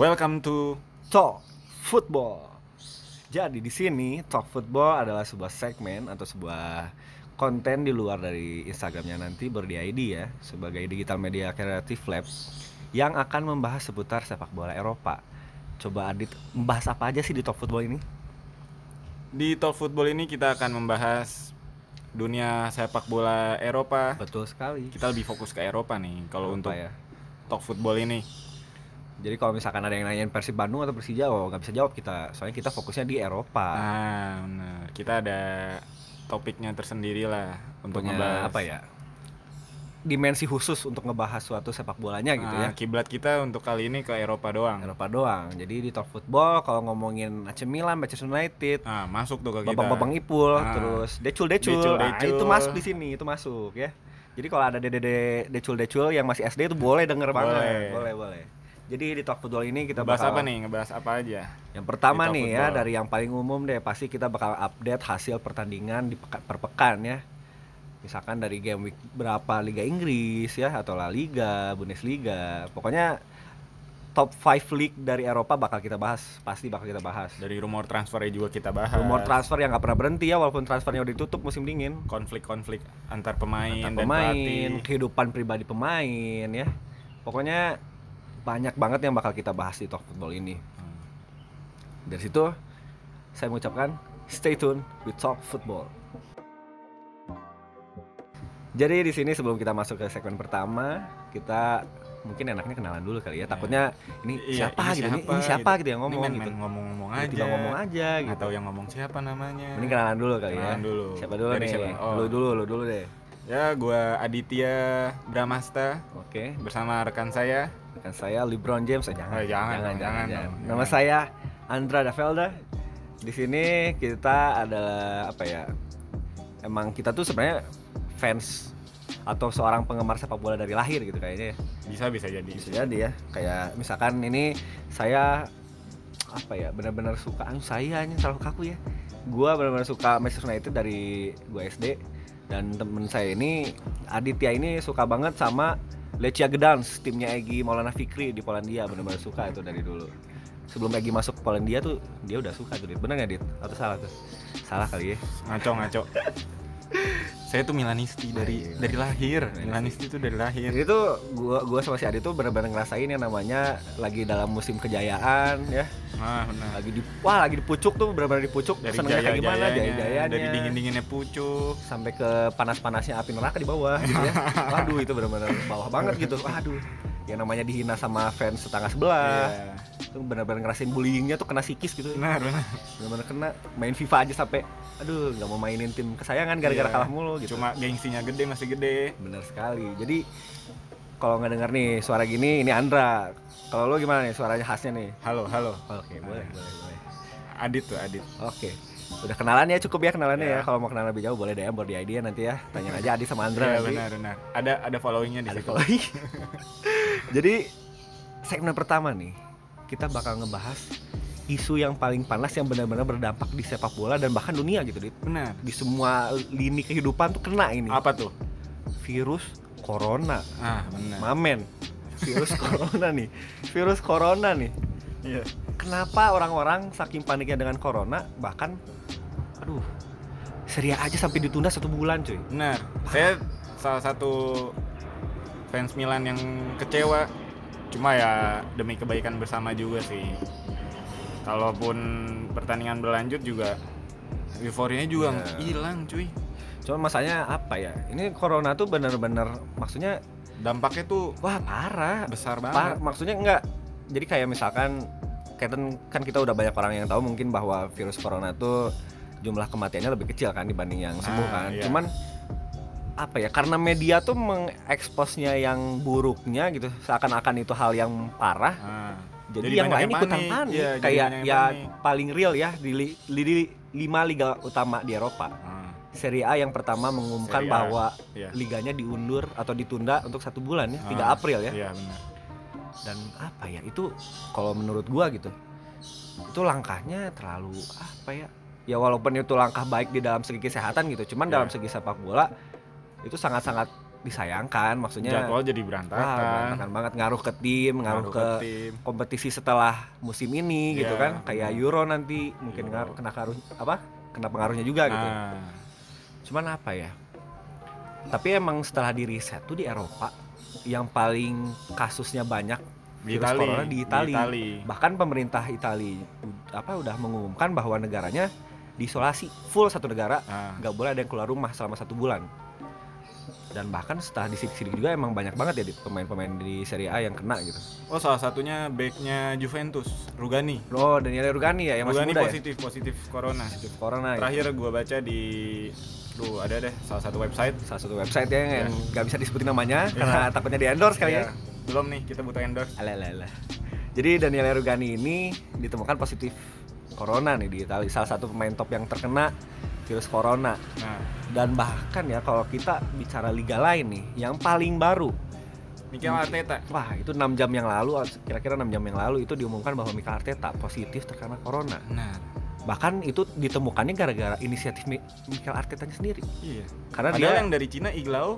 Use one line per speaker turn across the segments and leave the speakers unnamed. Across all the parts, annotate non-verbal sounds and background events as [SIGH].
Welcome to
Talk Football. Jadi di sini Talk Football adalah sebuah segmen atau sebuah konten di luar dari Instagramnya nanti berdi ID ya sebagai digital media kreatif lab yang akan membahas seputar sepak bola Eropa. Coba Adit membahas apa aja sih di Talk Football ini?
di Talk Football ini kita akan membahas dunia sepak bola Eropa.
Betul sekali.
Kita lebih fokus ke Eropa nih kalau untuk
ya.
Talk Football ini.
Jadi kalau misalkan ada yang nanyain Persib Bandung atau Persija, oh nggak bisa jawab kita. Soalnya kita fokusnya di Eropa.
Ah, benar. Kita ada topiknya tersendiri lah untuk
Punya
ngebahas
apa ya? Dimensi khusus untuk ngebahas suatu sepak bolanya gitu ya.
Ah, Kiblat kita untuk kali ini ke Eropa doang.
Eropa doang. Jadi di Talk Football kalau ngomongin AC Milan, Manchester United,
Ah, masuk tuh ke kita.
babang-babang Ipul,
Ah.
terus decul-decul, nah,
Decul-decul.
itu masuk di sini, itu masuk ya. Jadi kalau ada dede decul-decul yang masih SD itu boleh denger banget,
Boleh.
boleh boleh. Jadi di Talk Football ini kita
Bahas
bakal
apa nih? Ngebahas apa aja?
Yang pertama nih ya
Football.
dari yang paling umum deh pasti kita bakal update hasil pertandingan di pekan per pekan ya. Misalkan dari game week berapa Liga Inggris ya atau La Liga, Bundesliga. Pokoknya top 5 league dari Eropa bakal kita bahas, pasti bakal kita bahas.
Dari rumor transfernya juga kita bahas.
Rumor transfer yang nggak pernah berhenti ya walaupun transfernya udah ditutup musim dingin.
konflik-konflik antar pemain
Antar
dan
pemain,
pelatih.
kehidupan pribadi pemain ya. Pokoknya banyak banget yang bakal kita bahas di Talk Football ini. Dari situ saya mengucapkan stay tune with Talk Football. Jadi di sini sebelum kita masuk ke segmen pertama, kita mungkin enaknya kenalan dulu kali ya. Takutnya ini
Iya,
siapa
ini
gitu, ini,
siapa
ini siapa gitu, yang
Ini
ngomong
main-
gitu.
ngomong-ngomong aja.
Tiba-tiba ngomong aja gitu.
tahu yang ngomong siapa namanya.
Mending kenalan dulu kali ya.
Kenalan dulu.
Siapa dulu
Dari
nih?
siapa? Oh.
Lu dulu, lu dulu deh.
Ya, gua Aditya Bramasta
Oke.
bersama rekan saya.
Rekan saya LeBron James. Eh, jangan,
Oh, jangan dong, jangan dong,
Nama
jangan.
saya Andra Davelda. Di sini kita adalah apa ya? Emang kita tuh sebenarnya fans atau seorang penggemar sepak bola dari lahir gitu kayaknya ya.
Bisa bisa jadi.
Bisa jadi ya. Kayak misalkan ini saya apa ya benar-benar suka anu saya ini terlalu kaku ya. Gua benar-benar suka Manchester United dari gua SD dan temen saya ini Aditya ini suka banget sama Lechia Gdansk timnya Egi Maulana Fikri di Polandia benar-benar suka itu dari dulu. Sebelum Egi masuk ke Polandia tuh dia udah suka tuh Dit. Bener nggak Dit? Atau salah tuh? Salah kali ya.
Ngaco ngaco. [LAUGHS] saya tuh Milanisti dari
iya.
dari lahir. Milanisti itu dari lahir.
Tuh gua gua sama si Adit tuh benar-benar ngerasain yang namanya lagi dalam musim kejayaan ya.
Ah, benar.
lagi di wah lagi di pucuk tuh benar-benar di pucuk
Dari
senengnya kayak gimana
jaya-jayanya,
jaya-jayanya
dari dingin-dinginnya pucuk.
sampai ke panas-panasnya api neraka di bawah gitu ya [LAUGHS] waduh itu benar-benar bawah banget gitu waduh yang namanya dihina sama fans tetangga sebelah
Iya.
itu benar-benar ngerasain bullyingnya tuh kena psikis gitu
Benar, benar.
kena main FIFA aja sampai aduh nggak mau mainin tim kesayangan gara-gara
Iya.
kalah mulu gitu
Cuma gengsinya gede masih gede.
bener sekali jadi kalau nggak dengar nih suara gini ini Andra kalau lo gimana nih suaranya khasnya nih
Halo, halo.
oke boleh boleh boleh
Adit tuh, Adit.
Oke. Udah kenalan ya cukup ya kenalannya
Ya.
ya. Kalau mau kenalan lebih jauh boleh DM di ID ya nanti ya. Tanya aja Adi sama Andra
Iya,
nanti.
benar, benar. Ada ada followingnya di
Ada
situ.
following. [LAUGHS] Jadi segmen pertama nih kita bakal ngebahas isu yang paling panas yang benar-benar berdampak di sepak bola dan bahkan dunia gitu Dit.
Benar.
Di semua lini kehidupan tuh kena ini.
Apa tuh?
Virus corona.
Ah, benar.
Mamen. Virus [LAUGHS] corona nih. Virus corona nih.
Iya.
Kenapa orang-orang saking paniknya dengan corona bahkan aduh Serie A aja sampai ditunda satu bulan cuy
Benar. Saya salah satu fans Milan yang kecewa. Cuma ya demi kebaikan bersama juga sih. Kalaupun pertandingan berlanjut juga euforianya juga
Iya.
hilang, cuy.
Cuman masanya apa ya ini corona tuh bener-bener maksudnya
Dampaknya tuh
wah parah
besar
Par-
banget.
maksudnya enggak jadi kayak misalkan kan- kan kita udah banyak orang yang tahu mungkin bahwa virus corona tuh jumlah kematiannya lebih kecil kan dibanding yang sembuh
Ah,
kan
iya.
cuman apa ya karena media tuh mengeksposnya yang buruknya gitu seakan-akan itu hal yang parah
Ah,
jadi, yang
banyak
lain ikutan
panik.
panik
Iya, jadi
kayak
yang
ya
panik.
paling real ya di, li- li- lima liga utama di Eropa
Ah,
Serie A yang pertama mengumumkan bahwa
iya.
liganya diundur atau ditunda untuk satu bulan ya 3
Ah,
April ya
Iya, benar.
dan apa ya itu kalau menurut gua gitu itu langkahnya terlalu apa ya ya walaupun itu langkah baik di dalam segi kesehatan gitu cuman
Ya.
dalam segi sepak bola itu sangat-sangat disayangkan maksudnya
Jadwal jadi
wah,
berantakan.
berantakan banget ngaruh ke tim ngaruh,
Ngaruh
ke,
tim.
kompetisi setelah musim ini gitu
Iya,
kan kayak. Euro nanti mungkin
Euro.
ngaruh, kena ngaruh apa kena pengaruhnya juga gitu
Nah,
cuman apa ya tapi emang setelah di riset tuh di Eropa yang paling kasusnya banyak
di
virus
Itali,
corona di Itali.
Itali.
bahkan pemerintah Italia apa udah mengumumkan bahwa negaranya diisolasi full satu negara
Nah,
nggak boleh ada yang keluar rumah selama satu bulan dan bahkan setelah disidik-sidik juga emang banyak banget ya di pemain-pemain di Serie A yang kena gitu
oh salah satunya backnya Juventus, Rugani.
oh Daniele Rugani ya yang masih
Rugani
muda
positif, positif corona.
ya corona ya
Terakhir gua baca di Duh, ada deh salah satu website.
salah satu website ya yang
Ya.
nggak bisa disebutin namanya karena takutnya di endorse kali ya
Iya. Belum nih, kita butuh endorse.
Alah, alah, alah. Jadi Daniele Rugani ini ditemukan positif corona nih di Italia. Salah satu pemain top yang terkena virus corona.
Nah,
Dan bahkan ya kalau kita bicara liga lain nih, yang paling baru,
Mikel Arteta.
wah itu 6 jam yang lalu, kira-kira 6 jam yang lalu itu diumumkan bahwa Mikel Arteta positif terkena corona.
Nah,
Bahkan itu ditemukannya gara-gara inisiatif Mi- Mikel Artetanya sendiri.
iya.
Karena
Padahal
dia
yang dari Cina Iglao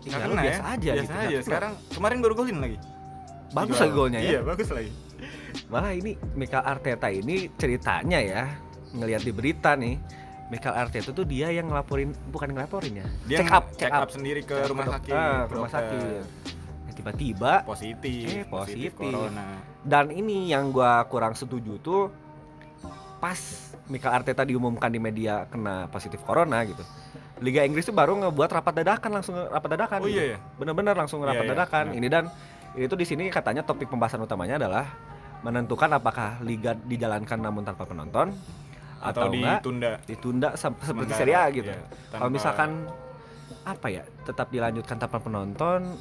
kena
biasa
ya.
aja
biasa
gitu,
aja. Sekarang kemarin baru golin lagi.
bagus lagi golnya ya.
Iya, bagus lagi.
Malah ini Mikel Arteta ini ceritanya ya ngelihat di berita nih Mikel Arteta tuh dia yang ngelaporin bukan ngelaporin ya
Dia
check up
check up sendiri ke
Check up
rumah sakit.
ah, ke rumah sakit Ya, tiba-tiba
Positif.
Eh, positif.
corona.
dan ini yang gua kurang setuju tuh pas Mikel Arteta diumumkan di media kena positif corona gitu Liga Inggris tuh baru ngebuat rapat dadakan langsung rapat dadakan
Oh
gitu.
iya ya.
bener-bener langsung
Iya,
rapat
iya,
dadakan
benar.
ini dan ini tuh di sini katanya topik pembahasan utamanya adalah menentukan apakah liga dijalankan namun tanpa penonton
Atau,
atau, enggak
ditunda.
ditunda sem- seperti Serie A gitu.
iya,
Kalau
tanpa-
misalkan apa ya tetap dilanjutkan tanpa penonton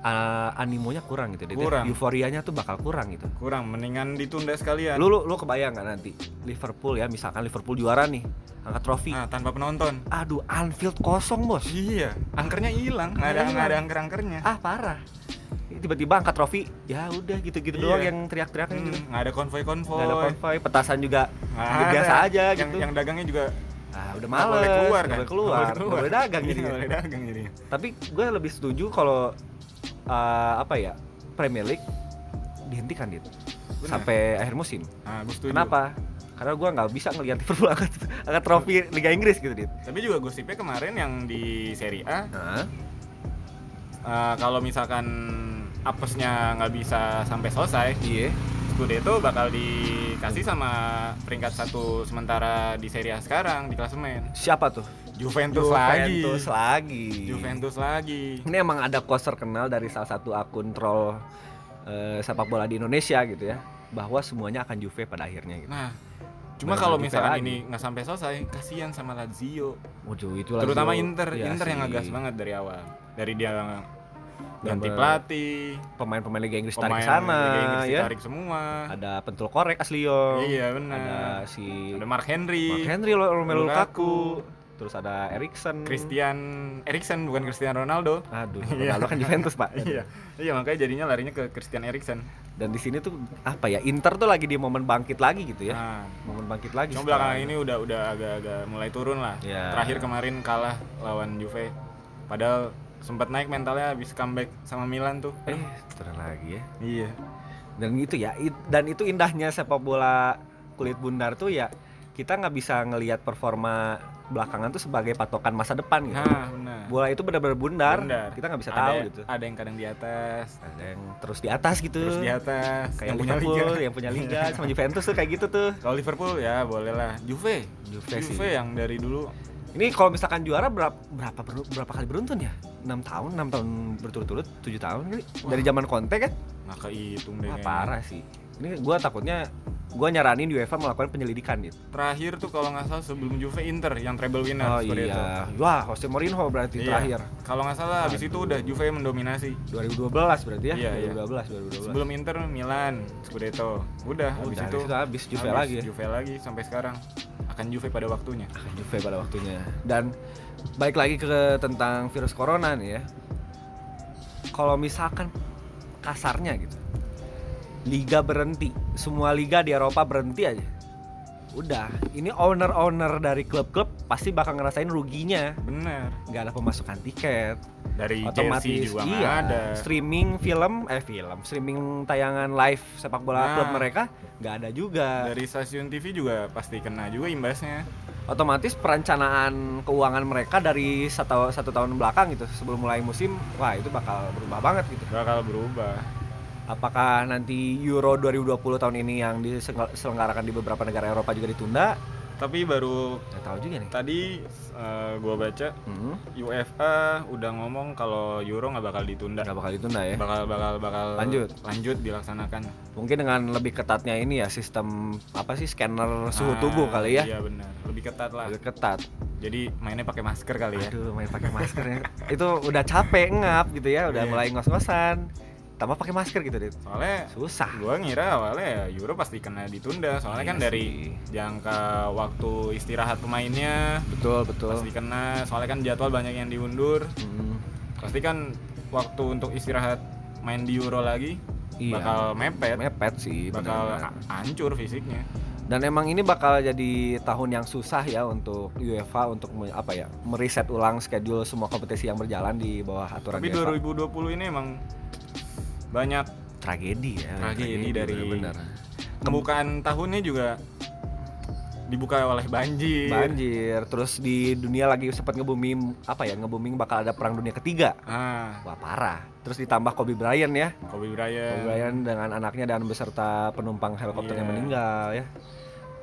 uh, animonya kurang gitu, ya.
Kurang.
euforianya tuh bakal kurang gitu.
kurang mendingan ditunda sekalian.
Lu, lu lu kebayang nggak nanti Liverpool ya misalkan Liverpool juara nih angkat trofi,
Nah, tanpa penonton.
aduh Anfield kosong bos,
Iya, angkernya hilang, nggak ada
Hilang.
nggak ada angker-angkernya.
ah parah. Tiba-tiba angkat trofi, ya udah gitu-gitu
Iya.
doang yang teriak-teriaknya
Hmm,
gitu.
nggak ada konvoy-konvoy.
Nggak ada konvoy, petasan juga
Nggak
ya biasa
ada.
aja
yang,
gitu.
Yang dagangnya juga
ah udah males,
boleh keluar
nggak
kan?
boleh keluar, nggak boleh dagang
Iya,
jadi.
boleh dagang jadi.
Tapi gue lebih setuju kalau uh, apa ya Premier League dihentikan gitu
Benar.
sampai akhir musim.
Nah, gue setuju.
Kenapa? Karena gue nggak bisa ngelihat Liverpool [LAUGHS] angkat, angkat trofi Liga Inggris gitu dit.
Tapi juga gosipnya kemarin yang di Serie A,
Nah,
eh, kalau misalkan apesnya nggak bisa sampai selesai,
iya.
Scudetto bakal dikasih sama peringkat satu sementara di Serie A sekarang di klasemen.
Siapa tuh?
Juventus,
Juventus
lagi.
lagi.
Juventus lagi.
Ini emang ada quotes terkenal dari salah satu akun troll eh, sepak bola di Indonesia gitu ya, bahwa semuanya akan Juve pada akhirnya gitu.
Nah, cuma kalau misalkan
lagi.
ini nggak sampai selesai, kasihan sama Lazio.
Waduh, itu
Terutama
Lazio.
Inter,
Ya
Inter yang
sih.
ngegas banget dari awal. Dari dia ganti pelatih,
Pemain-pemain Liga Inggris tarik
pemain
sana
Liga Inggris
ya.
ditarik semua.
Ada pentul korek Aslio.
Iya
Ada
benar.
si
Ada Mark Henry,
Mark Henry, Romelu
Lukaku.
Terus ada Erikson.
Christian Eriksen bukan Cristiano Ronaldo.
Aduh,
Iya.
Ronaldo kan Juventus pak. [LAUGHS]
iya, iya makanya jadinya larinya ke Christian Eriksen.
Dan di sini tuh apa ya Inter tuh lagi di momen bangkit lagi gitu ya.
Nah,
Momen bangkit lagi.
cuma belakangan ini udah udah agak-agak mulai turun lah.
Ya.
Terakhir kemarin kalah lawan Juve. Padahal sempat naik mentalnya habis comeback sama Milan tuh.
Eh, turun lagi ya.
Iya.
Dan itu ya, it- dan itu indahnya sepak bola kulit bundar tuh ya kita nggak bisa ngelihat performa belakangan tuh sebagai patokan masa depan gitu.
Nah, benar.
Bola itu benar-benar bundar,
Bundar.
kita nggak bisa
Ada-
tahu gitu.
Ada yang kadang di atas,
Ada yang terus di atas gitu.
terus di atas,
kayak
yang punya
Liverpool,
liga.
yang punya liga sama Juventus tuh kayak gitu tuh.
Kalau Liverpool ya boleh lah. Juve,
Juve sih.
Juve yang dari dulu
Ini kalau misalkan juara berapa berapa berapa kali beruntun ya? 6 tahun, 6 tahun berturut-turut, 7 tahun kali. Dari zaman Conte kan?
nggak kehitung deh.
Wah, parah sih. Ini gua takutnya gua nyaranin UEFA melakukan penyelidikan gitu.
Terakhir tuh kalau nggak salah sebelum Juve Inter yang treble winner.
Oh iya. Wah, Jose Mourinho berarti
Iya.
terakhir.
Kalau nggak salah habis itu udah Juve mendominasi.
2012 berarti ya?
Iya, iya.
2012, 2012.
Sebelum Inter Milan, Scudetto. Udah, habis
Udah,
itu
habis itu habis Juve
habis
lagi.
Juve lagi sampai sekarang. Akan Juve pada waktunya.
Akan Juve pada waktunya. Dan balik lagi ke tentang virus corona nih ya. Kalau misalkan kasarnya gitu. Liga berhenti, semua liga di Eropa berhenti aja. Udah ini owner-owner dari klub-klub pasti bakal ngerasain ruginya.
Bener.
Nggak ada pemasukan tiket.
Dari
otomatis
jersey juga
iya
ada.
streaming film eh film streaming tayangan live sepak bola
Nah.
klub mereka nggak ada juga.
Dari stasiun TV juga pasti kena juga imbasnya.
Otomatis perencanaan keuangan mereka dari satu satu tahun belakang gitu sebelum mulai musim wah itu bakal berubah banget gitu.
Bakal berubah
apakah nanti Euro 2020 tahun ini yang diselenggarakan di beberapa negara Eropa juga ditunda?
Tapi baru
nggak tahu juga nih.
tadi eh, gua baca
hmm,
UEFA udah ngomong kalau Euro nggak bakal ditunda.
Nggak bakal ditunda ya?
Bakal bakal bakal
Lanjut.
lanjut dilaksanakan.
Mungkin dengan lebih ketatnya ini ya sistem apa sih scanner suhu
Ah,
tubuh kali ya?
iya benar. Lebih ketat lah.
Lebih ketat.
Jadi mainnya pakai masker kali ya.
Aduh, main pakai maskernya. itu udah capek ngap gitu ya, udah
Iya.
mulai ngos-ngosan. Tambah pakai masker gitu, Dit.
soalnya
Susah.
gua ngira awalnya ya Euro pasti kena ditunda soalnya
Iya
kan dari
sih.
jangka waktu istirahat pemainnya
Betul, betul.
pasti kena soalnya kan jadwal banyak yang diundur
Hmm,
pasti kan waktu untuk istirahat main di Euro lagi
Iya.
bakal mepet
mepet sih,
bakal hancur fisiknya
Dan emang ini bakal jadi tahun yang susah ya untuk UEFA untuk me- apa ya, meriset ulang schedule semua kompetisi yang berjalan di bawah aturan
tapi
UEFA.
2020 ini emang banyak
Tragedi ya.
Tragedi dari-
benar.
pembukaan tahunnya juga dibuka oleh banjir
Banjir, terus di dunia lagi sempat nge-booming apa ya, nge-booming bakal ada perang dunia ketiga.
ah
Wah, parah. Terus ditambah Kobe Bryant ya.
Kobe Bryant,
Kobe Bryant dengan anaknya dan beserta penumpang helikopter yang
Iya.
meninggal ya.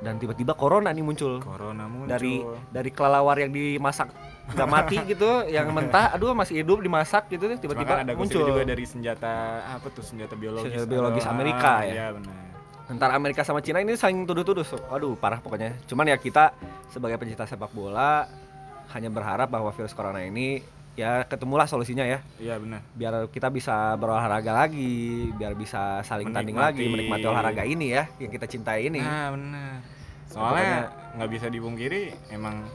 Dan tiba-tiba corona nih muncul.
corona muncul
Dari dari kelelawar yang dimasak gak mati gitu, yang mentah, aduh masih hidup dimasak gitu tiba-tiba
ada
muncul.
juga dari senjata apa tuh senjata biologis
Senjata biologis
atau-
Amerika
ah,
ya?
iya benar
Antara Amerika sama Cina ini saling tuduh-tuduh. Aduh, parah pokoknya. Cuman ya kita sebagai pencinta sepak bola hanya berharap bahwa virus corona ini ya ketemulah solusinya ya.
iya benar
Biar kita bisa berolahraga lagi, biar bisa saling tanding
Menikmati.
lagi, menikmati olahraga ini ya yang kita cintai ini.
nah benar soalnya nggak bisa dipungkiri emang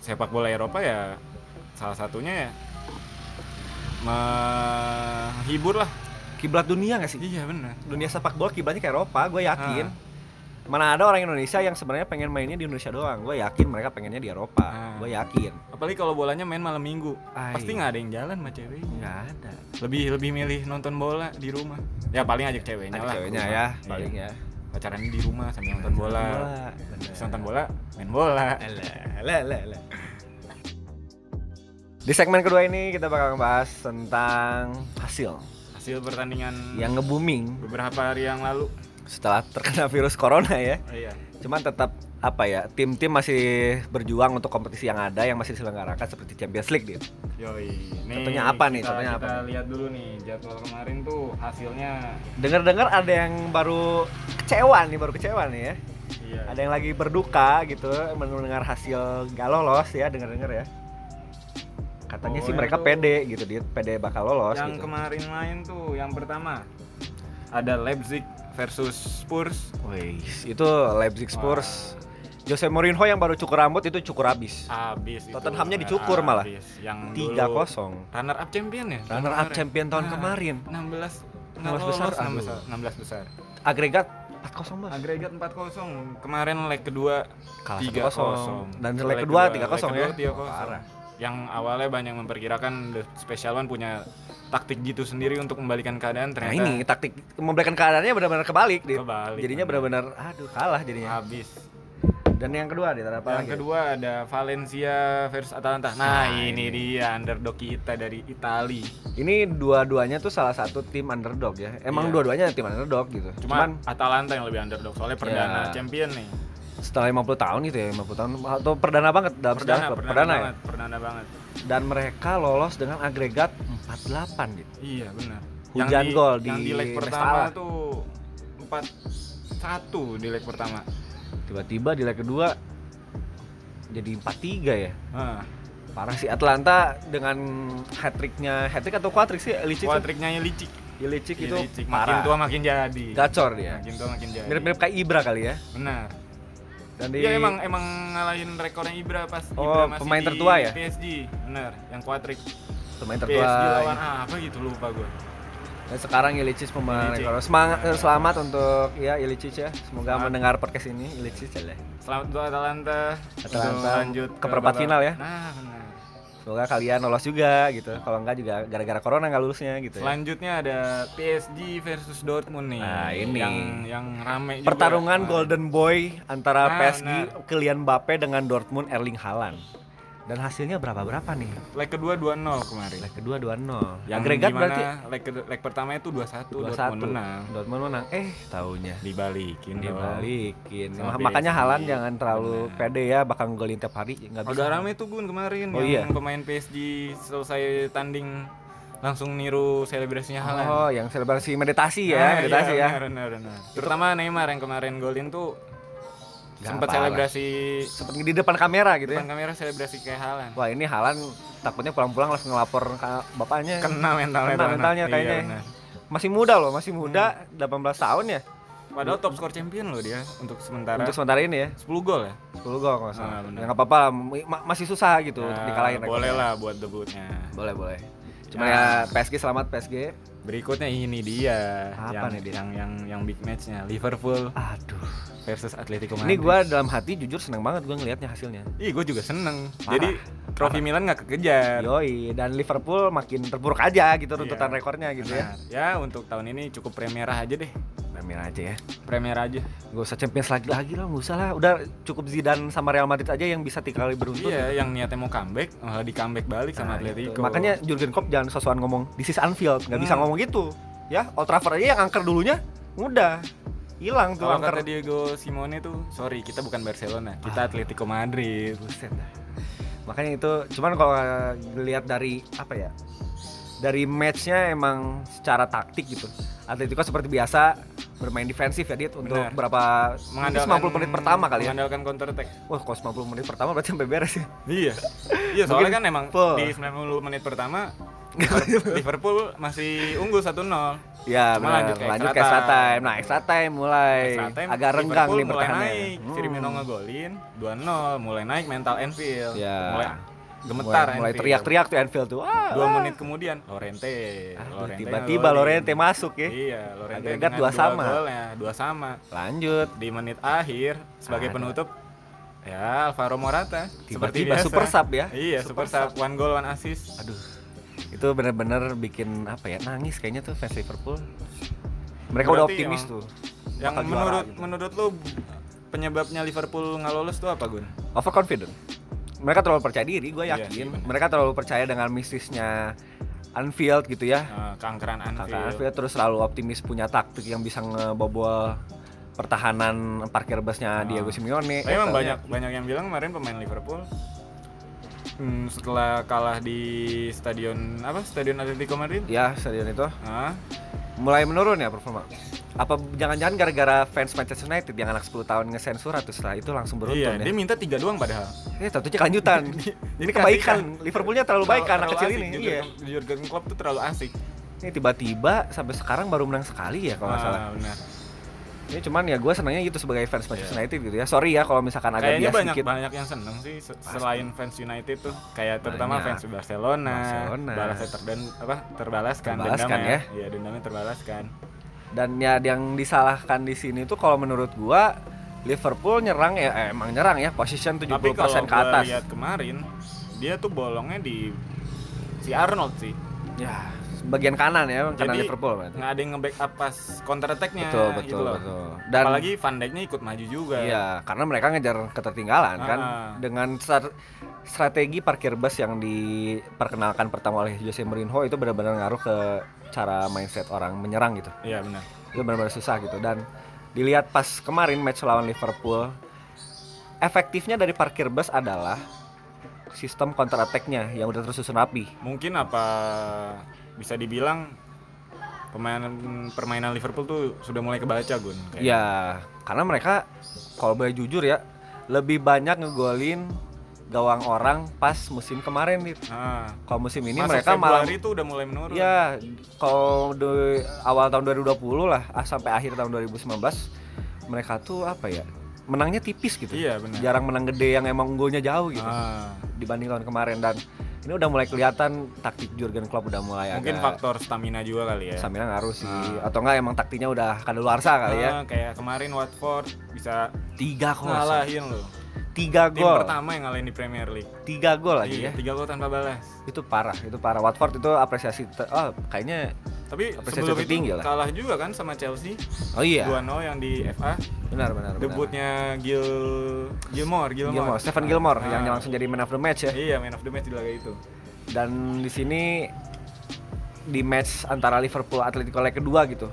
sepak bola Eropa ya salah satunya ya menghibur lah
Kiblat dunia gak sih?
iya benar
Dunia sepak bola kiblatnya ke Eropa, gue yakin.
Ah.
Mana ada orang Indonesia yang sebenarnya pengen mainnya di Indonesia doang. Gue yakin mereka pengennya di Eropa.
Ah.
Gue yakin.
apalagi kalau bolanya main malam minggu
Ay.
pasti nggak ada yang jalan sama cewek
Nggak ada.
lebih lebih milih nonton bola di rumah ya paling ajak ceweknya
Ada
lah
ceweknya ya,
rumah.
paling
Iya.
ya.
Pacaran di rumah sambil nonton bola. Terus nonton bola main bola.
Alah, alah, alah, alah. Di segmen kedua ini kita bakal ngebahas tentang hasil.
Hasil pertandingan
yang nge-booming.
beberapa hari yang lalu
setelah terkena virus corona ya.
oh, iya
Cuman tetap apa ya, tim-tim masih berjuang untuk kompetisi yang ada yang masih diselenggarakan seperti Champions League gitu.
Yoi. Nih,
Contohnya apa nih?
kita-
Contohnya
kita
apa?
lihat dulu nih jadwal kemarin tuh hasilnya.
Dengar-dengar ada yang baru kecewa nih, baru kecewa nih ya.
Iya.
Ada yang lagi berduka gitu mendengar hasil gak lolos ya, dengar-dengar ya. Katanya sih
Pokoknya
mereka pede gitu, dia pede bakal lolos
yang
gitu.
kemarin main tuh yang pertama ada Leipzig versus Spurs.
Wih, itu Leipzig Spurs. Jose Mourinho yang baru cukur rambut itu cukur habis.
Habis itu.
Tottenhamnya dicukur malah.
Habis. Yang
3-0.
runner up champion ya?
Runner up champion tahun kemarin.
16
16
nggak
besar,
lolos, 16 besar, 16 besar.
Agregat 4-0 Bang.
Agregat 4-0. Kemarin leg kedua
Kalah
3-0.
Dan leg kedua 3-0 ya.
Leg kedua 3-0. Yang awalnya banyak memperkirakan The Special One punya taktik gitu sendiri untuk membalikan keadaan
Nah
ternyata
ini taktik memberikan keadaannya benar-benar kebalik.
Kebalik,
Jadinya
benar.
benar-benar aduh kalah jadinya.
habis.
Dan yang kedua ada apa
Yang
lagi?
kedua ada Valencia versus Atalanta. Nah, ini, dia underdog kita dari Itali.
Ini dua-duanya tuh salah satu tim underdog ya. Emang
Iya.
dua-duanya tim underdog gitu.
Cuma
Cuman
Atalanta yang lebih underdog soalnya perdana
Ya.
champion nih.
Setelah 50 tahun itu ya, 50 tahun atau perdana banget dalam sejarah
Perdana,
klub.
perdana,
Perdana ya.
banget, perdana banget.
Dan mereka lolos dengan agregat 48 gitu.
Iya, benar.
Hujan gol di
yang di leg
Mestala.
pertama tuh 4 1 di leg pertama.
Tiba-tiba di leg kedua jadi 4-3 ya.
Nah,
Parah sih Atlanta dengan hat-tricknya, hat-trick atau quadrick sih Ilicic. tuh?
Kuatriknya Ilicic.
Ilicic itu
Ilicic makin
parah.
tua makin jadi.
Gacor dia.
Makin tua makin jadi.
Mirip-mirip kayak Ibra kali ya.
Benar.
Dan di
Iya emang emang ngalahin rekornya Ibra pas
Oh,
Ibra masih
pemain
di
tertua ya?
PSG. Benar, yang kuatrik.
pemain tertua.
PSG lawan apa gitu lupa gue.
Dan sekarang Ilicic pemenang
Ilicic.
rekor. Semangat eh, selamat untuk ya Ilicic ya. Semoga
Selamat.
mendengar podcast ini Ilicic ya.
Selamat untuk Atalanta.
Atalanta
lanjut
ke perempat
babak-
final ya.
Nah.
Semoga kalian lolos juga gitu. Kalau enggak juga gara-gara corona nggak lulusnya gitu. ya.
Selanjutnya ada PSG versus Dortmund nih.
Nah, ini.
yang yang rame juga.
Pertarungan
Nah,
Golden Boy antara
Nah,
PSG
benar.
Kylian Mbappe dengan Dortmund Erling Haaland. Dan hasilnya berapa-berapa nih?
Leg kedua 2-0 kemarin.
Leg kedua 2-0.
Yang
Agregat berarti
leg, leg pertama itu 2-1
2-1.
Dortmund menang.
Dortmund menang. Eh, taunya
Dibalikin
dibalikin. Ma- Makanya
PSG.
Haaland jangan terlalu
Benar.
pede ya, bakal golin tiap hari nggak bisa.
Agak rame tuh Gun kemarin
Oh,
yang
iya?
pemain PSG selesai tanding langsung niru selebrasinya Haaland.
Oh, yang selebrasi meditasi
Nah,
ya, meditasi
iya,
ya.
Benar, benar, benar. Terutama Neymar yang kemarin golin tuh sempat
apa-apa.
selebrasi
Seperti di depan kamera gitu ya.
depan kamera selebrasi kayak Haaland.
Wah, ini Haaland takutnya pulang-pulang langsung ngelapor ke bapaknya.
Kena mentalnya
Kena mentalnya
Iya,
kayaknya.
benar.
Masih muda loh, masih muda, 18 tahun ya.
Padahal top skor champion loh dia untuk sementara.
Untuk sementara ini ya.
10 gol ya.
10 gol kalau salah.
Ah,
ya nggak apa-apa lah, ma- masih susah gitu untuk
Nah,
dikalahin
boleh
rekornya.
lah buat debutnya.
Boleh, boleh. Cuma
Ya.
ya PSG selamat PSG.
Berikutnya ini dia
Apa
yang,
nih
yang yang yang big matchnya Liverpool
Aduh.
versus Atletico
Ini
Madrid.
gua dalam hati jujur seneng banget gua ngelihatnya hasilnya.
Ih, gue juga seneng.
Parah.
Jadi trofi Milan nggak kekejar.
Yoi, dan Liverpool makin terpuruk aja gitu runtutan
Iya,
rekornya gitu ya.
Benar. Ya untuk tahun ini cukup Premier aja deh.
Premier aja ya.
Premier aja.
Gak usah Champions lagi lagi lah, nggak usah lah. Udah cukup Zidane sama Real Madrid aja yang bisa tiga kali beruntun.
Iya, yang niatnya mau comeback malah di comeback balik sama
Nah.
Atletico.
Makanya Jurgen Klopp jangan sosokan ngomong this is Anfield, nggak bisa
Hmm.
Ngomong gitu. Ya, Old Trafford aja yang angker dulunya udah hilang tuh
kalau
angker.
kata Diego Simone tuh, sorry kita bukan Barcelona,
Ah.
kita Atletico Madrid.
Buset dah. Makanya itu cuman kalau lihat dari apa ya? Dari matchnya emang secara taktik gitu. Atletico seperti biasa bermain defensif ya Dit untuk
Benar.
berapa mungkin 90 menit pertama kali ya.
Mengandalkan counter attack.
Wah, kalau 90 menit pertama berarti sampai beres ya.
Iya. Iya, soalnya kan emang
full.
di 90 menit pertama Liverpool- masih unggul 1-0.
Ya,
Cuma
benar.
lanjut ke
lanjut
extra
ke extra
time.
Nah, extra time mulai
Extra time,
agak renggang nih
mulai
pertahanannya.
naik.
Hmm.
Firmino ngegolin 2-0, mulai naik mental Anfield.
Ya.
Mulai gemetar
mulai, mulai teriak-teriak tuh Anfield tuh. Wah,
Dua menit kemudian Lorente.
Aduh,
Lorente
tiba-tiba
ngegolin.
Lorente masuk ya.
Iya, Lorente
Agregat
dengan
dua sama.
golnya, dua sama.
Lanjut.
Di menit akhir sebagai
Ada.
penutup ya Alvaro Morata
Tiba-tiba
biasa.
super sub ya.
Iya, super, sub, one goal, one assist.
Aduh. Itu bener-bener bikin apa ya? Nangis kayaknya tuh fans Liverpool. Mereka udah
Berarti
optimis
emang
tuh.
Yang menurut
gitu.
menurut lu penyebabnya Liverpool nggak lolos tuh apa, Gun?
overconfident. Mereka terlalu percaya diri, gue
Iya
yakin.
sih, bener.
mereka terlalu percaya dengan mistisnya Anfield gitu ya.
Eh, kankeran
Kakak
Anfield.
Anfield terus selalu optimis punya taktik yang bisa ngebobol pertahanan parkir busnya
Ah.
Diego Simeone.
Tapi emang banyak banyak yang bilang kemarin pemain Liverpool hmm, setelah kalah di stadion apa? Stadion Atletico Madrid.
Ya, stadion itu
Ah,
mulai menurun ya performa. Apa jangan-jangan gara-gara fans Manchester United yang anak 10 tahun ngesensor atau setelah itu langsung beruntun
iya,
ya?
dia minta tiga doang padahal.
Ini tentunya kelanjutan. [LAUGHS] ini
kasih
kebaikan.
kan.
Liverpoolnya terlalu baik kan anak
Terlalu
kecil
asik,
ini.
Jurgen-
Iya.
Jurgen Klopp tuh terlalu asik.
Ini tiba-tiba sampai sekarang baru menang sekali ya kalau nggak
Ah,
salah.
benar.
Ini cuman ya gue senangnya gitu sebagai fans Manchester
Iya.
United gitu ya. Sorry ya kalau misalkan agak
Kayaknya
bias
banyak
sedikit.
banyak yang seneng sih se- selain fans United tuh kayak terutama
Banyak.
fans Barcelona,
Barcelona.
balasnya terdan apa terbalaskan,
Terbalaskan
dendamnya
ya.
Iya, dendamnya terbalaskan.
Dan ya yang disalahkan di sini tuh kalau menurut gua Liverpool nyerang ya eh, emang nyerang ya position 70%
Tapi kalau
ke atas.
lihat kemarin dia tuh bolongnya di si Arnold sih.
Ya, bagian kanan ya, kanan
Jadi
Liverpool berarti.
nggak ada yang nge-backup pas counter attack-nya
Betul,
gitu
betul,
loh.
betul. Dan
Apalagi Van Dijk-nya ikut maju juga.
Iya, karena mereka ngejar ketertinggalan kan
Ah.
dengan star- strategi parkir bus yang diperkenalkan pertama oleh Jose Mourinho itu benar-benar ngaruh ke cara mindset orang menyerang gitu.
Iya, benar.
Itu benar-benar susah gitu dan dilihat pas kemarin match lawan Liverpool efektifnya dari parkir bus adalah sistem counter attack-nya yang udah tersusun rapi.
Mungkin apa bisa dibilang pemain permainan Liverpool tuh sudah mulai kebaca Gun. Kayak-
Ya, karena mereka kalau boleh jujur ya lebih banyak ngegolin gawang orang pas musim kemarin nih.
Ah,
Kalau musim ini mereka malah
tuh udah mulai menurun.
ya kalau awal tahun 2020 lah ah, sampai akhir tahun 2019 mereka tuh apa ya menangnya tipis gitu.
Iya, benar.
Jarang menang gede yang emang unggulnya jauh gitu
Ah,
dibanding tahun kemarin dan ini udah mulai kelihatan taktik Jurgen Klopp udah mulai
Mungkin
agak
faktor stamina juga kali ya.
Samina ngaruh sih
Nah.
atau enggak emang taktiknya udah kadaluarsa kali ya
Ah, kayak kemarin Watford bisa
tiga kosong
ngalahin loh.
tiga
Tim
gol
pertama yang ngalahin di Premier League.
tiga gol lagi
Iya,
ya
tiga gol tanpa balas.
itu parah itu parah Watford itu apresiasi oh kayaknya
Tapi
Apresiasi
sebelum itu
lah.
kalah juga kan sama Chelsea.
oh iya
2-0 yang di FA.
benar benar benar.
Debutnya Gil Gilmore, Gilmore.
Gilmore Stephen Gilmore
Ah.
yang langsung jadi man of the match ya
Iya, man of the match di laga itu.
dan di sini di match antara Liverpool Atletico leg kedua gitu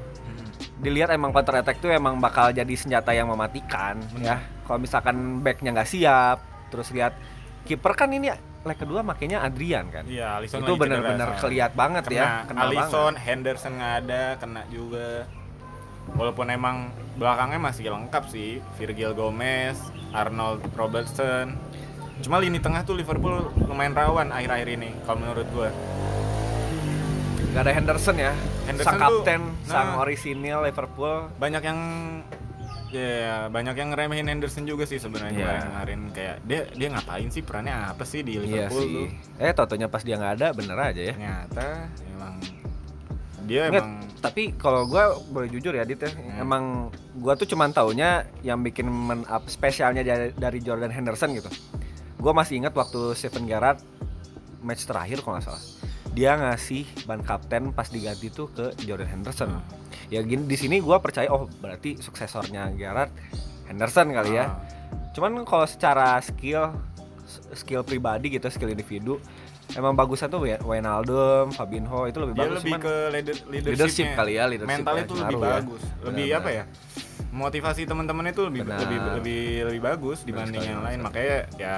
dilihat emang counter attack tuh emang bakal jadi senjata yang mematikan ya kalau misalkan backnya nggak siap terus lihat kiper kan ini leg kedua makanya Adrian kan
Iya, Alisson
itu
soalnya.
keliat banget
kena
ya kena
Alisson,
banget.
Henderson nggak ada, kena juga. Walaupun emang belakangnya masih lengkap sih, Virgil Gomez, Arnold Robertson. Cuma lini tengah tuh Liverpool lumayan rawan akhir-akhir ini kalau menurut gua.
nggak ada Henderson ya
Henderson
sang
tuh,
kapten sang
nah.
orisinil Liverpool
Banyak yang ya banyak yang ngeremehin Henderson juga sih sebenarnya
Iya.
kemarin kayak dia dia ngapain sih perannya apa sih di
iya
Liverpool
sih
tuh?
eh totonya pas dia nggak ada bener aja ya
Ternyata emang dia
Nggak,
emang
tapi kalau gua boleh jujur ya Dit ya,
Hmm.
emang gua tuh cuman taunya yang bikin men up spesialnya dari, dari Jordan Henderson gitu. Gua masih ingat waktu Steven Gerrard match terakhir kalau nggak salah. Dia ngasih ban kapten pas diganti tuh ke Jordan Henderson.
Hmm.
Ya gini di sini gua percaya oh berarti suksesornya Gerrard Henderson kali ya.
ah,
Cuman kalau secara skill skill pribadi gitu, skill individu emang bagusnya tuh Wi- Wijnaldum, Fabinho itu lebih
dia
bagus
lebih
cuman
ke leader,
leadership kali ya, leadership
mentalnya
ya,
tuh lebih
ya.
bagus lebih
Benar,
apa ya motivasi teman-teman itu lebih
Benar.
lebih lebih lebih bagus dibanding
sekali,
yang
benar
lain makanya ya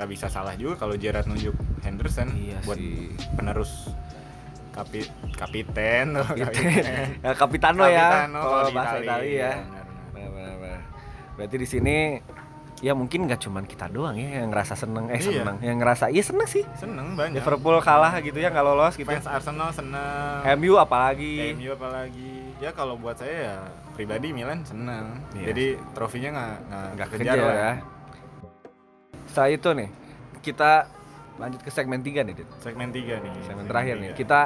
nggak bisa salah juga kalau Gerrard nunjuk Henderson
Iya
buat
sih.
penerus kapi kapiten [LAUGHS] loh,
Kapiten. ya, Kapitano ya kalau
di
bahasa
Itali,
Italia ya.
benar, benar.
Benar, benar, benar. Berarti di sini ya mungkin nggak cuman kita doang ya yang ngerasa seneng eh
Iya.
seneng yang ngerasa iya seneng sih
seneng banyak
Liverpool kalah gitu ya nggak lolos gitu
fans Arsenal seneng
MU apalagi
MU apalagi ya kalau buat saya ya pribadi Milan seneng
Iya.
jadi trofinya nggak nggak kejar
kejar
lah
ya setelah itu nih kita lanjut ke segmen 3 nih Dit.
segmen 3 nih
segmen terakhir nih
tiga.
kita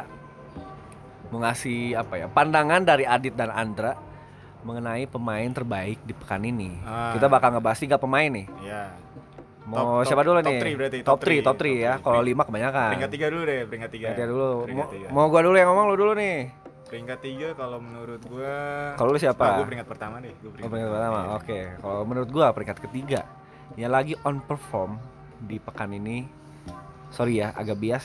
mau ngasih apa ya pandangan dari Adit dan Andra mengenai pemain terbaik di pekan ini
Ah.
kita bakal ngebahas tiga pemain nih
ya
Mau
Top-
siapa
top-
dulu
top
nih?
berarti,
top
top
3,
three,
top 3
top
ya.
three.
Kalau 5 kebanyakan.
peringkat tiga dulu deh peringkat tiga
Peringkat dulu.
Peringkat
Mau,
tiga.
mau gua dulu yang ngomong lu dulu nih.
peringkat tiga kalau menurut gua
Kalau lu siapa?
gue peringkat pertama deh gua
Oh, peringkat pertama. Oke. Kalau menurut gua peringkat ketiga yang lagi on perform di pekan ini sorry ya agak bias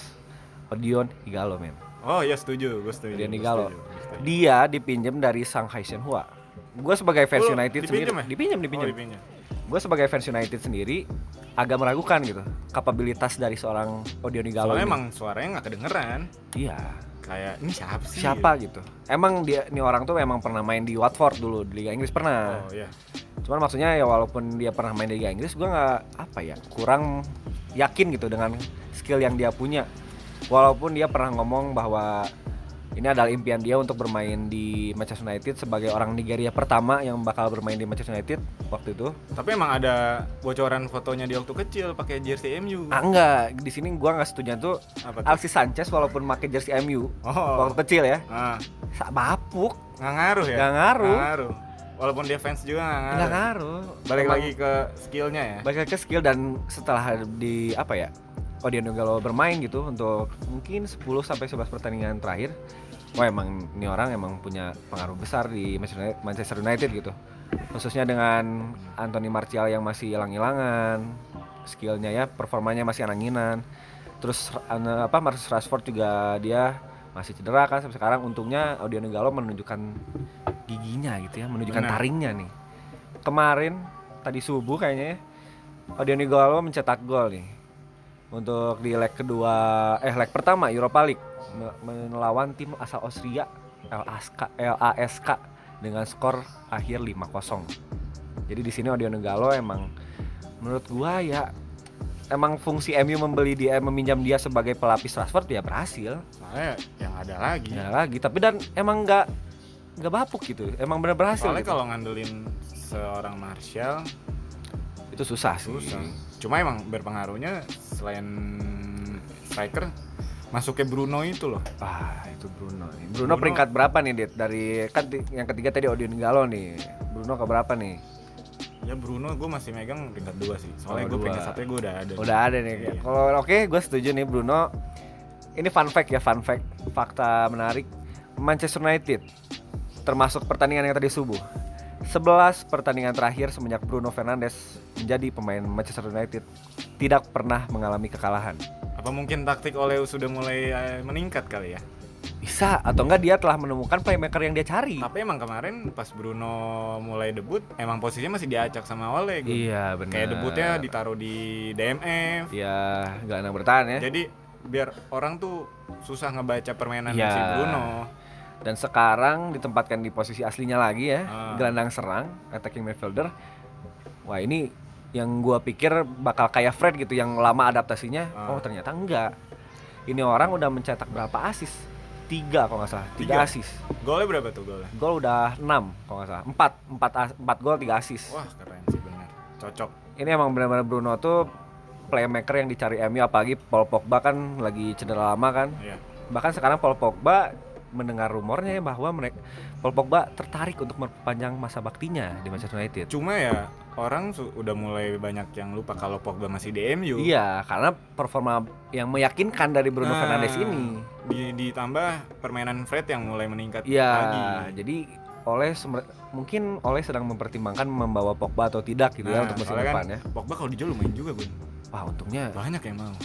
Odion Igalo men.
oh ya setuju gue setuju
Odion
gua
Igalo.
setuju, setuju.
Dia dipinjam dari Shanghai Shenhua. Gue sebagai fans
Oh,
United
dipinjem
sendiri
ya?
dipinjam
oh,
dipinjam.
dipinjam.
Gue sebagai fans United sendiri agak meragukan gitu kapabilitas dari seorang Odion Igalo.
soalnya
ini.
emang suaranya nggak kedengeran
Iya.
kayak ini siapa sih
siapa gitu. Emang dia ini orang tuh memang pernah main di Watford dulu di Liga Inggris pernah.
oh iya
Cuman maksudnya ya walaupun dia pernah main di Liga Inggris, gua nggak apa ya kurang yakin gitu dengan skill yang dia punya. Walaupun dia pernah ngomong bahwa ini adalah impian dia untuk bermain di Manchester United sebagai orang Nigeria pertama yang bakal bermain di Manchester United waktu itu.
tapi emang ada bocoran fotonya dia waktu kecil pakai jersey MU
Ah enggak, di sini gua nggak setuju tuh.
Apa tuh?
Alexis Sanchez walaupun pakai jersey MU
oh.
waktu kecil ya,
ah,
bapuk,
nggak ngaruh ya?
Nggak ngaruh.
Nggak ngaruh walaupun dia fans juga nggak ngaruh
nggak ngaruh.
balik
Emang-
lagi ke skillnya ya.
balik lagi ke skill dan setelah di apa ya Odion Nugalo bermain gitu untuk mungkin 10 sampai 11 pertandingan terakhir wah emang ini orang emang punya pengaruh besar di Manchester United, gitu. Khususnya dengan Anthony Martial yang masih hilang-hilangan skillnya ya performanya masih anang-anginan terus apa Marcus Rashford juga dia masih cedera kan sampai sekarang. Untungnya Odion Nugalo menunjukkan giginya gitu ya menunjukkan
Benar.
taringnya nih kemarin tadi subuh kayaknya ya Odion Igalo mencetak gol nih untuk di leg kedua eh leg pertama Europa League me- melawan tim asal Austria LASK LASK dengan skor akhir 5-0. Jadi di sini Odion Igalo emang menurut gua ya emang fungsi MU membeli dia meminjam dia sebagai pelapis Rashford ya berhasil.
soalnya yang ada lagi
Ya lagi tapi dan emang nggak nggak bapuk gitu. Emang bener berhasil.
soalnya
gitu.
kalau ngandelin seorang Martial
itu susah sih.
susah cuma emang berpengaruhnya selain striker masuknya Bruno itu loh.
Ah, itu Bruno. nih. Bruno,
Bruno-
peringkat berapa nih, Dit? Dari kan yang ketiga tadi Odion Galo nih. Bruno ke berapa nih?
Ya Bruno gue masih megang peringkat dua sih. Soalnya
Oh,
gue peringkat satu gue udah ada.
Udah ada nih.
Iya.
Kalau oke, gue setuju nih Bruno. Ini fun fact ya, fun fact, fakta menarik. Manchester United termasuk pertandingan yang tadi subuh. 11 pertandingan terakhir semenjak Bruno Fernandes menjadi pemain Manchester United tidak pernah mengalami kekalahan.
Apa mungkin taktik oleh sudah mulai eh, meningkat kali ya?
Bisa atau enggak dia telah menemukan playmaker yang dia cari.
Tapi emang kemarin pas Bruno mulai debut, emang posisinya masih diacak sama Ole gue.
Iya, benar.
Kayak debutnya ditaruh di DMF.
Ya, nggak enak bertahan ya.
Jadi biar orang tuh susah ngebaca permainan
Iya.
si Bruno.
Dan sekarang ditempatkan di posisi aslinya lagi ya,
Ah.
gelandang serang, attacking midfielder. Wah ini yang gua pikir bakal kayak Fred gitu yang lama adaptasinya.
Ah.
Oh ternyata enggak. Ini orang udah mencetak berapa asis? Tiga kalau nggak salah, tiga,
Tiga?
asis.
Golnya berapa tuh golnya?
Gol udah enam kalau nggak salah, empat, empat, as- empat gol tiga asis.
Wah keren sih bener. Cocok.
Ini emang benar-benar Bruno tuh playmaker yang dicari MU apalagi Paul Pogba kan lagi cedera lama kan.
Iya.
Bahkan sekarang Paul Pogba mendengar rumornya ya bahwa mereka Paul Pogba tertarik untuk memperpanjang masa baktinya di Manchester United.
Cuma ya orang su- udah mulai banyak yang lupa kalau Pogba masih di MU.
Iya, karena performa yang meyakinkan dari Bruno
Nah,
Fernandes ini.
Di, ditambah permainan Fred yang mulai meningkat
Iya,
lagi.
jadi oleh mungkin oleh sedang mempertimbangkan membawa Pogba atau tidak gitu ya
Nah,
untuk musim
soalnya
depan
kan
ya.
Pogba kalau dijual lumayan juga Bun.
Wah, untungnya
Banyak yang mau.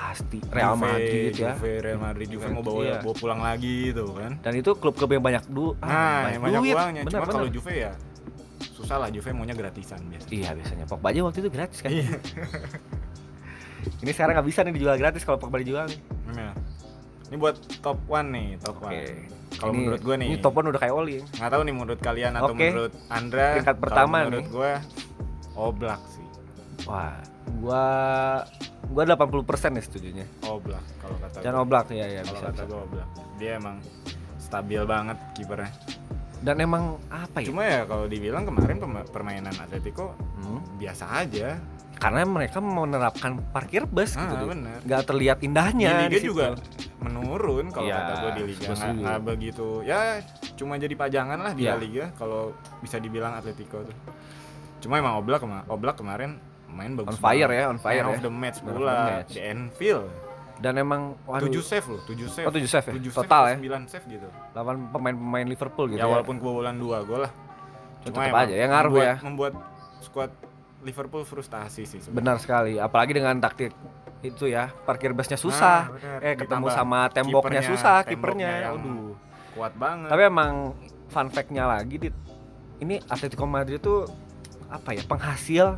Pasti Real
Juve,
Madrid ya.
Juve, Real Madrid, Juve mau bawa,
Iya.
bawa pulang lagi gitu kan.
Dan itu klub-klub yang banyak du ah,
nah, yang banyak
duit.
uangnya.
Benar,
Cuma kalau. Juve ya susah lah Juve maunya gratisan biasa.
Iya biasanya Pogba aja waktu itu gratis kan.
Iya.
Ini sekarang nggak bisa nih dijual gratis kalau Pogba dijual nih.
Bener. Ini buat top one nih, top
Oke.
one. Kalau menurut gue nih,
Ini top one udah kayak Oli.
nggak tahu nih menurut kalian atau menurut Andra. Kalau
pertama
menurut
nih.
gue Oblak sih.
Wah, gua gua 80% nih setujunya.
Oblak kalau kata
Jangan
gua.
Oblak ya ya
Kalau
bisa.
kata
bisa.
gue Oblak. Dia emang stabil banget kipernya.
Dan emang apa ya?
Cuma ya kalau dibilang kemarin permainan Atletico
Hmm,
biasa aja.
karena mereka menerapkan parkir bus gitu.
Ah,
Dit.
bener.
Nggak terlihat
Di
indahnya
liga
situ.
juga menurun kalau
Iya,
kata gue di liga
gua
nggak
setuju.
nggak begitu ya cuma jadi pajangan lah di. La liga kalau bisa dibilang Atletico tuh cuma emang Oblak Oblak kemarin main
On
bagus
fire
banget.
ya, on fire
Man
ya.
of the match pula di Anfield
Dan emang waduh,
7 save loh 7 save
Oh, tujuh save ya?
7
Total ya?
9 save gitu
lawan pemain-pemain Liverpool gitu
ya walaupun kebobolan 2 gol lah
Tetep
emang
aja ya, ngaruh
membuat,
ya.
membuat squad Liverpool frustasi sih sebenarnya.
Benar sekali, apalagi dengan taktik itu ya, parkir busnya susah.
Nah, bener.
eh ketemu
Ditambah
sama temboknya
kipernya,
susah, kipernya. Aduh.
kuat banget
Tapi emang fun fact-nya lagi dit, ini Atletico Madrid itu apa ya penghasil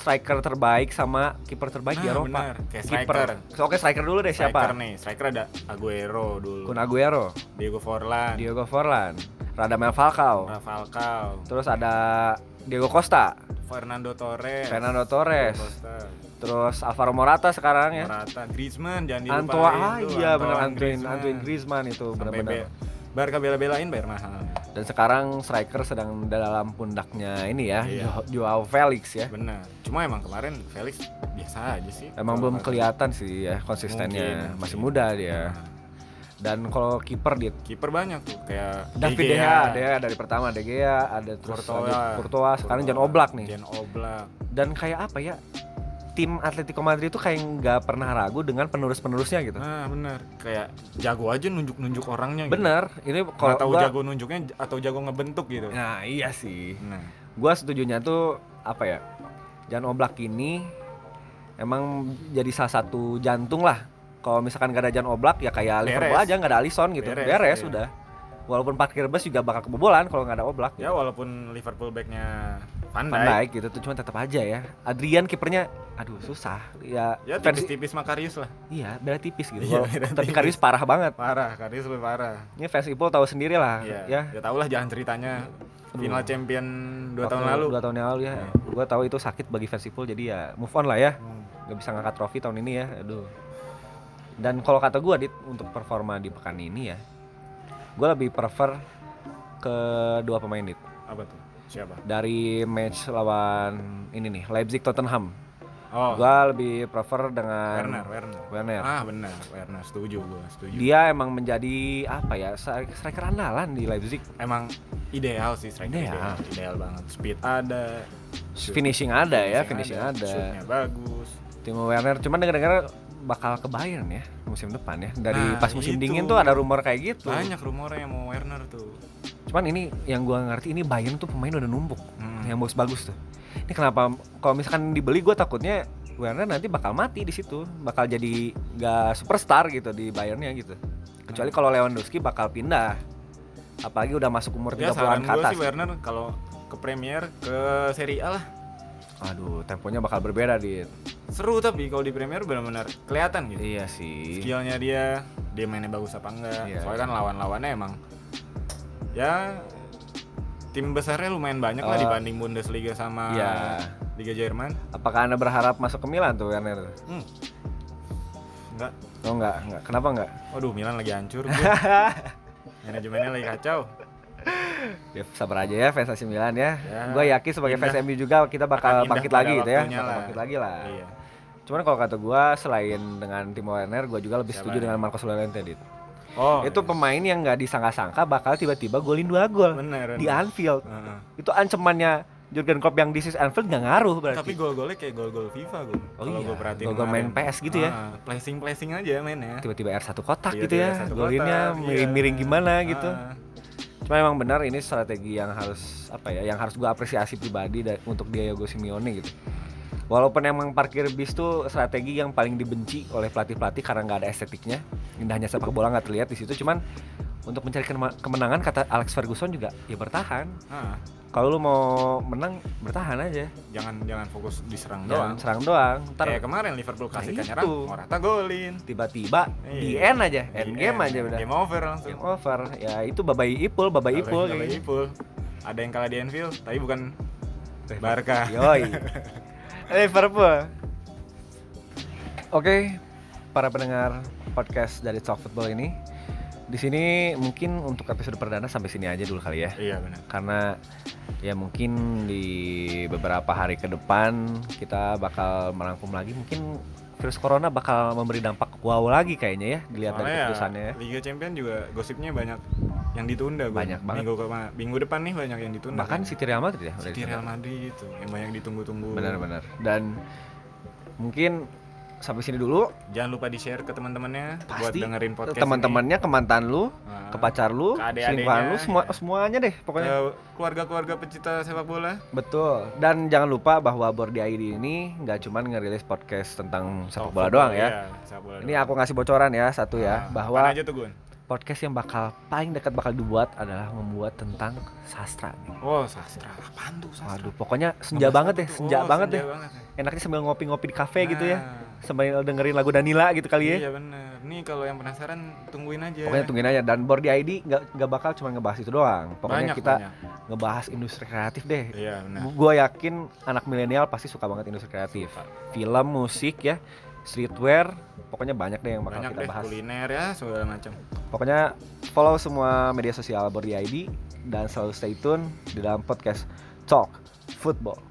striker terbaik sama kiper terbaik di
Nah,
Eropa.
Kayak
Kiper.
striker.
Oke striker dulu deh
Striker
siapa?
nih, striker ada Aguero dulu,
Kun Aguero,
Diego Forlan,
Diego Forlan, Radamel Falcao,
Falcao,
terus ada Diego Costa,
Fernando Torres,
Fernando Torres,
Costa,
terus Alvaro Morata sekarang ya.
Morata, Griezmann jangan dilupain
Antoine, ah iya benar Antoine,
Griezmann.
Antoine Griezmann itu benar-benar.
Barca bela-belain bayar mahal.
Dan sekarang striker sedang dalam pundaknya ini ya,
Iya.
Jo- Joao Felix ya.
Benar. Cuma emang kemarin Felix biasa aja sih.
Emang belum kelihatan sih ya konsistennya,
Mungkin,
masih
mungkin.
muda dia.
Nah,
Dan kalau kiper dia
Kiper banyak tuh kayak
David De Gea, De Gea dari pertama De Gea, ada terus
Courtois,
Courtois, sekarang Jan Oblak nih.
Jan Oblak.
Dan kayak apa ya? Tim Atletico Madrid itu kayak nggak pernah ragu dengan penerus-penerusnya gitu.
Nah, bener. Kayak jago aja nunjuk-nunjuk orangnya gitu.
Bener, ini
Kalau
kalau
tahu
gua-
jago nunjuknya atau jago ngebentuk gitu.
Nah, iya sih.
Nah,
Gua setujunya tuh apa ya? Jan Oblak ini emang jadi salah satu jantung lah. Kalau misalkan gak ada Jan Oblak ya kayak
Beres.
Liverpool aja nggak ada Alisson gitu.
Beres,
Beres,
iya.
udah. Walaupun parkir bus juga bakal kebobolan kalau nggak ada Oblak.
ya walaupun Liverpool backnya Van Dijk,
Van Dijk gitu tuh cuma tetap aja ya. Adrian kipernya aduh susah. Ya,
ya
fans-
tipis-tipis Makarius lah.
iya, beda tipis gitu.
Iya, beda
tapi
tipis.
Karius parah banget.
Parah, Karius lebih parah.
Ini fans Ipol tahu sendiri lah
Iya.
ya.
Ya tau lah jangan ceritanya
Aduh.
final champion 2 tahun lalu.
Dua tahun yang lalu ya.
Iya.
Gua tahu itu sakit bagi fans Ipol jadi ya move on lah ya.
Hmm.
Gak bisa ngangkat trofi tahun ini ya. Aduh. Dan kalau kata dit untuk performa di pekan ini ya, gua lebih prefer ke dua pemain dit.
Apa tuh? Siapa?
Dari match lawan ini nih Leipzig Tottenham.
Oh.
Gua lebih prefer dengan
Werner, Werner.
Werner.
Ah, benar. Werner setuju gua, setuju.
Dia emang menjadi apa ya? stri- Striker andalan di Leipzig.
Emang ideal sih striker
Ideal.
ideal. Ideal banget. Speed ada.
Finishing ada ya, finishing ada.
Shootnya bagus.
Timo Werner cuman dengar-dengar bakal ke Bayern ya musim depan ya. Dari
Nah,
pas musim
itu.
dingin tuh ada rumor kayak gitu.
Banyak rumornya yang mau Werner tuh.
Cuman ini yang gua ngerti ini Bayern tuh pemain udah numpuk.
Hmm.
Yang bagus-bagus tuh. Ini kenapa kalau misalkan dibeli gua takutnya Werner nanti bakal mati di situ, bakal jadi gak superstar gitu di Bayernnya gitu. Kecuali kalau Lewandowski bakal pindah. Apalagi udah masuk umur
Ya
30-an
saran
ke atas.
sih Werner kalau ke Premier ke Serie A lah.
Aduh, temponya bakal berbeda, Dit.
Seru tapi kalau di Premier benar-benar kelihatan gitu.
Iya sih.
Skillnya dia, dia mainnya bagus apa enggak.
Iya,
Soalnya kan lawan-lawannya emang ya tim besarnya lumayan banyak lah
Oh.
dibanding Bundesliga sama
Iya.
Liga Jerman.
Apakah Anda berharap masuk ke Milan tuh Werner?
Hmm. Enggak.
Oh enggak, enggak. Kenapa enggak?
Waduh, Milan lagi hancur. [LAUGHS] Manajemennya lagi kacau.
Ya sabar aja ya fans AC Milan ya.
Ya,
Gue yakin sebagai fans. MU juga kita bakal bangkit lagi gitu ya. Bakal. Bangkit lagi lah.
Iya.
Cuman kalau kata gua selain dengan Timo Werner, gua juga lebih
Siapa
setuju
nih?
dengan Marcos Llorente, Dit.
Oh,
itu pemain yang nggak disangka-sangka bakal tiba-tiba golin dua gol
bener.
di
bener.
Anfield.
Heeh.
Itu ancamannya Jurgen Klopp yang di Swiss Anfield nggak ngaruh berarti.
Tapi gol-golnya kayak gol-gol FIFA gue.
Oh iya,
gue perhatiin.
gol-gol main. PS gitu ya?
Ah, Placing-placing aja mainnya.
tiba-tiba R1 kotak
Iya,
gitu ya.
satu
Golinnya miring-miring
iya.
gimana gitu.
Ah,
Cuma emang benar ini strategi yang harus apa ya, yang harus gua apresiasi pribadi untuk Diego Simeone gitu. Walaupun emang parkir bis tuh strategi yang paling dibenci oleh pelatih-pelatih karena nggak ada estetiknya, indahnya sepak bola nggak terlihat di situ. Cuman untuk mencari kemenangan kata Alex Ferguson juga ya bertahan.
ah.
Kalau lu mau menang bertahan aja,
Jangan jangan fokus diserang
jangan
doang.
serang doang. Ntar
Kayak kemarin Liverpool
Nah,
kasih
itu.
nyerang, Morata golin.
tiba-tiba di
Iya.
end aja, end game aja udah.
Game over langsung.
Game over. Ya itu babai ipul, babai ipul
Babai. Ipul. Ada yang kalah di Anfield, tapi bukan Barca.
Yoi. [LAUGHS] Liverpool. Oke, para pendengar podcast dari Talk Football ini, di sini mungkin untuk episode perdana sampai sini aja dulu kali ya.
Iya benar.
Karena ya mungkin di beberapa hari ke depan kita bakal merangkum lagi mungkin virus corona bakal memberi dampak wow lagi kayaknya ya dilihat dari
Soalnya ya,
keputusannya ya.
Liga Champion juga gosipnya banyak yang ditunda gua.
Banyak banget.
Minggu, kema- minggu depan nih banyak yang ditunda.
Bahkan City Real Madrid ya
City. Real Madrid itu yang banyak ditunggu-tunggu.
Benar-benar. Dan mungkin sampai sini dulu
Jangan lupa di-share ke teman-temannya buat dengerin podcast
teman-temannya ke mantan lu
Nah,
ke pacar lu,
ke
selingkuhan lu, semua
ya.
semuanya deh pokoknya.
Ke keluarga-keluarga pecinta sepak bola.
Betul. Dan jangan lupa bahwa Bordi ID ini nggak cuman ngerilis podcast tentang sepak
Talk
bola doang ya.
iya, sepak bola
Ini
doang.
aku ngasih bocoran ya satu ya
Nah,
bahwa
aja tuh Gun?
podcast yang bakal paling dekat bakal dibuat adalah membuat tentang sastra. nih.
Oh sastra. Apaan tuh sastra?
Waduh, pokoknya senja banget deh,
tuh?
senja
Oh,
banget
senja
deh.
banget ya.
Enaknya sambil ngopi-ngopi di kafe gitu ya,
Nah,
sambil dengerin lagu Danila gitu kali ya.
Iya bener. Nih kalau yang penasaran tungguin aja.
Pokoknya tungguin aja dan Bordi ID nggak nggak bakal cuma ngebahas itu doang. Pokoknya
Banyak,
kita
banyak.
ngebahas industri kreatif deh.
Iya benar.
Gue yakin anak milenial pasti suka banget industri kreatif. Film, musik ya, streetwear, pokoknya banyak deh yang bakal
Banyak
kita
deh
bahas.
kuliner ya segala macam.
Pokoknya follow semua media sosial Bordi ID dan selalu stay tune di dalam podcast Talk Football.